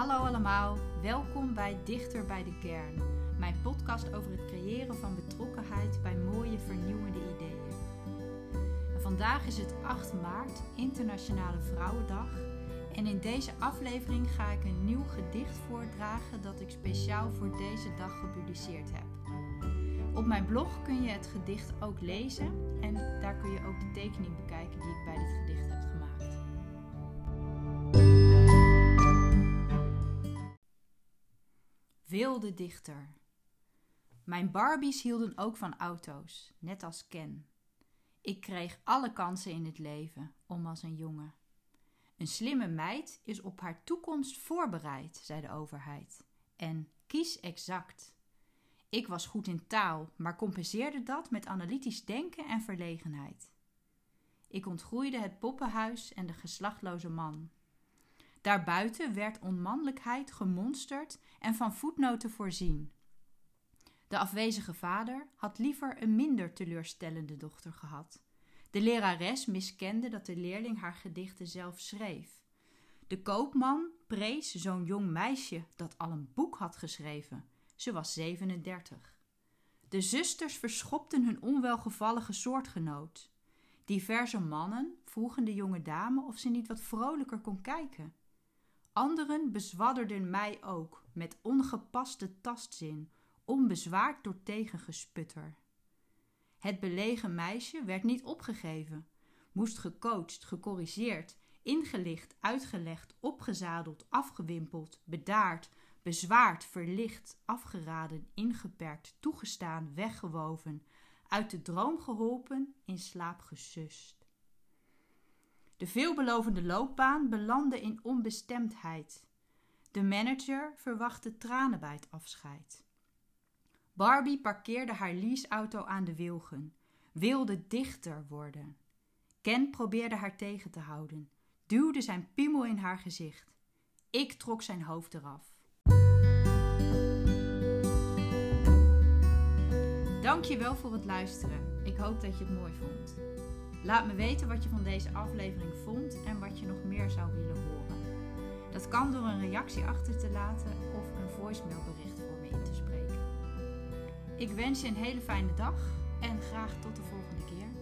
Hallo allemaal, welkom bij Dichter bij de Kern, mijn podcast over het creëren van betrokkenheid bij mooie vernieuwende ideeën. Vandaag is het 8 maart, Internationale Vrouwendag, en in deze aflevering ga ik een nieuw gedicht voordragen dat ik speciaal voor deze dag gepubliceerd heb. Op mijn blog kun je het gedicht ook lezen en daar kun je ook de tekening bekijken die ik bij dit gedicht heb gemaakt. Wilde dichter. Mijn Barbies hielden ook van auto's, net als Ken. Ik kreeg alle kansen in het leven, om als een jongen. Een slimme meid is op haar toekomst voorbereid, zei de overheid. En kies exact. Ik was goed in taal, maar compenseerde dat met analytisch denken en verlegenheid. Ik ontgroeide het poppenhuis en de geslachtloze man. Daarbuiten werd onmannelijkheid gemonsterd en van voetnoten voorzien. De afwezige vader had liever een minder teleurstellende dochter gehad. De lerares miskende dat de leerling haar gedichten zelf schreef. De koopman prees zo'n jong meisje dat al een boek had geschreven. Ze was 37. De zusters verschopten hun onwelgevallige soortgenoot. Diverse mannen vroegen de jonge dame of ze niet wat vrolijker kon kijken. Anderen bezwadderden mij ook met ongepaste tastzin, onbezwaard door tegengesputter. Het belegen meisje werd niet opgegeven, moest gecoacht, gecorrigeerd, ingelicht, uitgelegd, opgezadeld, afgewimpeld, bedaard, bezwaard, verlicht, afgeraden, ingeperkt, toegestaan, weggewoven, uit de droom geholpen, in slaap gesust. De veelbelovende loopbaan belandde in onbestemdheid. De manager verwachtte tranen bij het afscheid. Barbie parkeerde haar leaseauto aan de wilgen, wilde dichter worden. Ken probeerde haar tegen te houden, duwde zijn piemel in haar gezicht. Ik trok zijn hoofd eraf. Dankjewel voor het luisteren. Ik hoop dat je het mooi vond. Laat me weten wat je van deze aflevering vond en wat je nog meer zou willen horen. Dat kan door een reactie achter te laten of een voicemailbericht voor me in te spreken. Ik wens je een hele fijne dag en graag tot de volgende keer.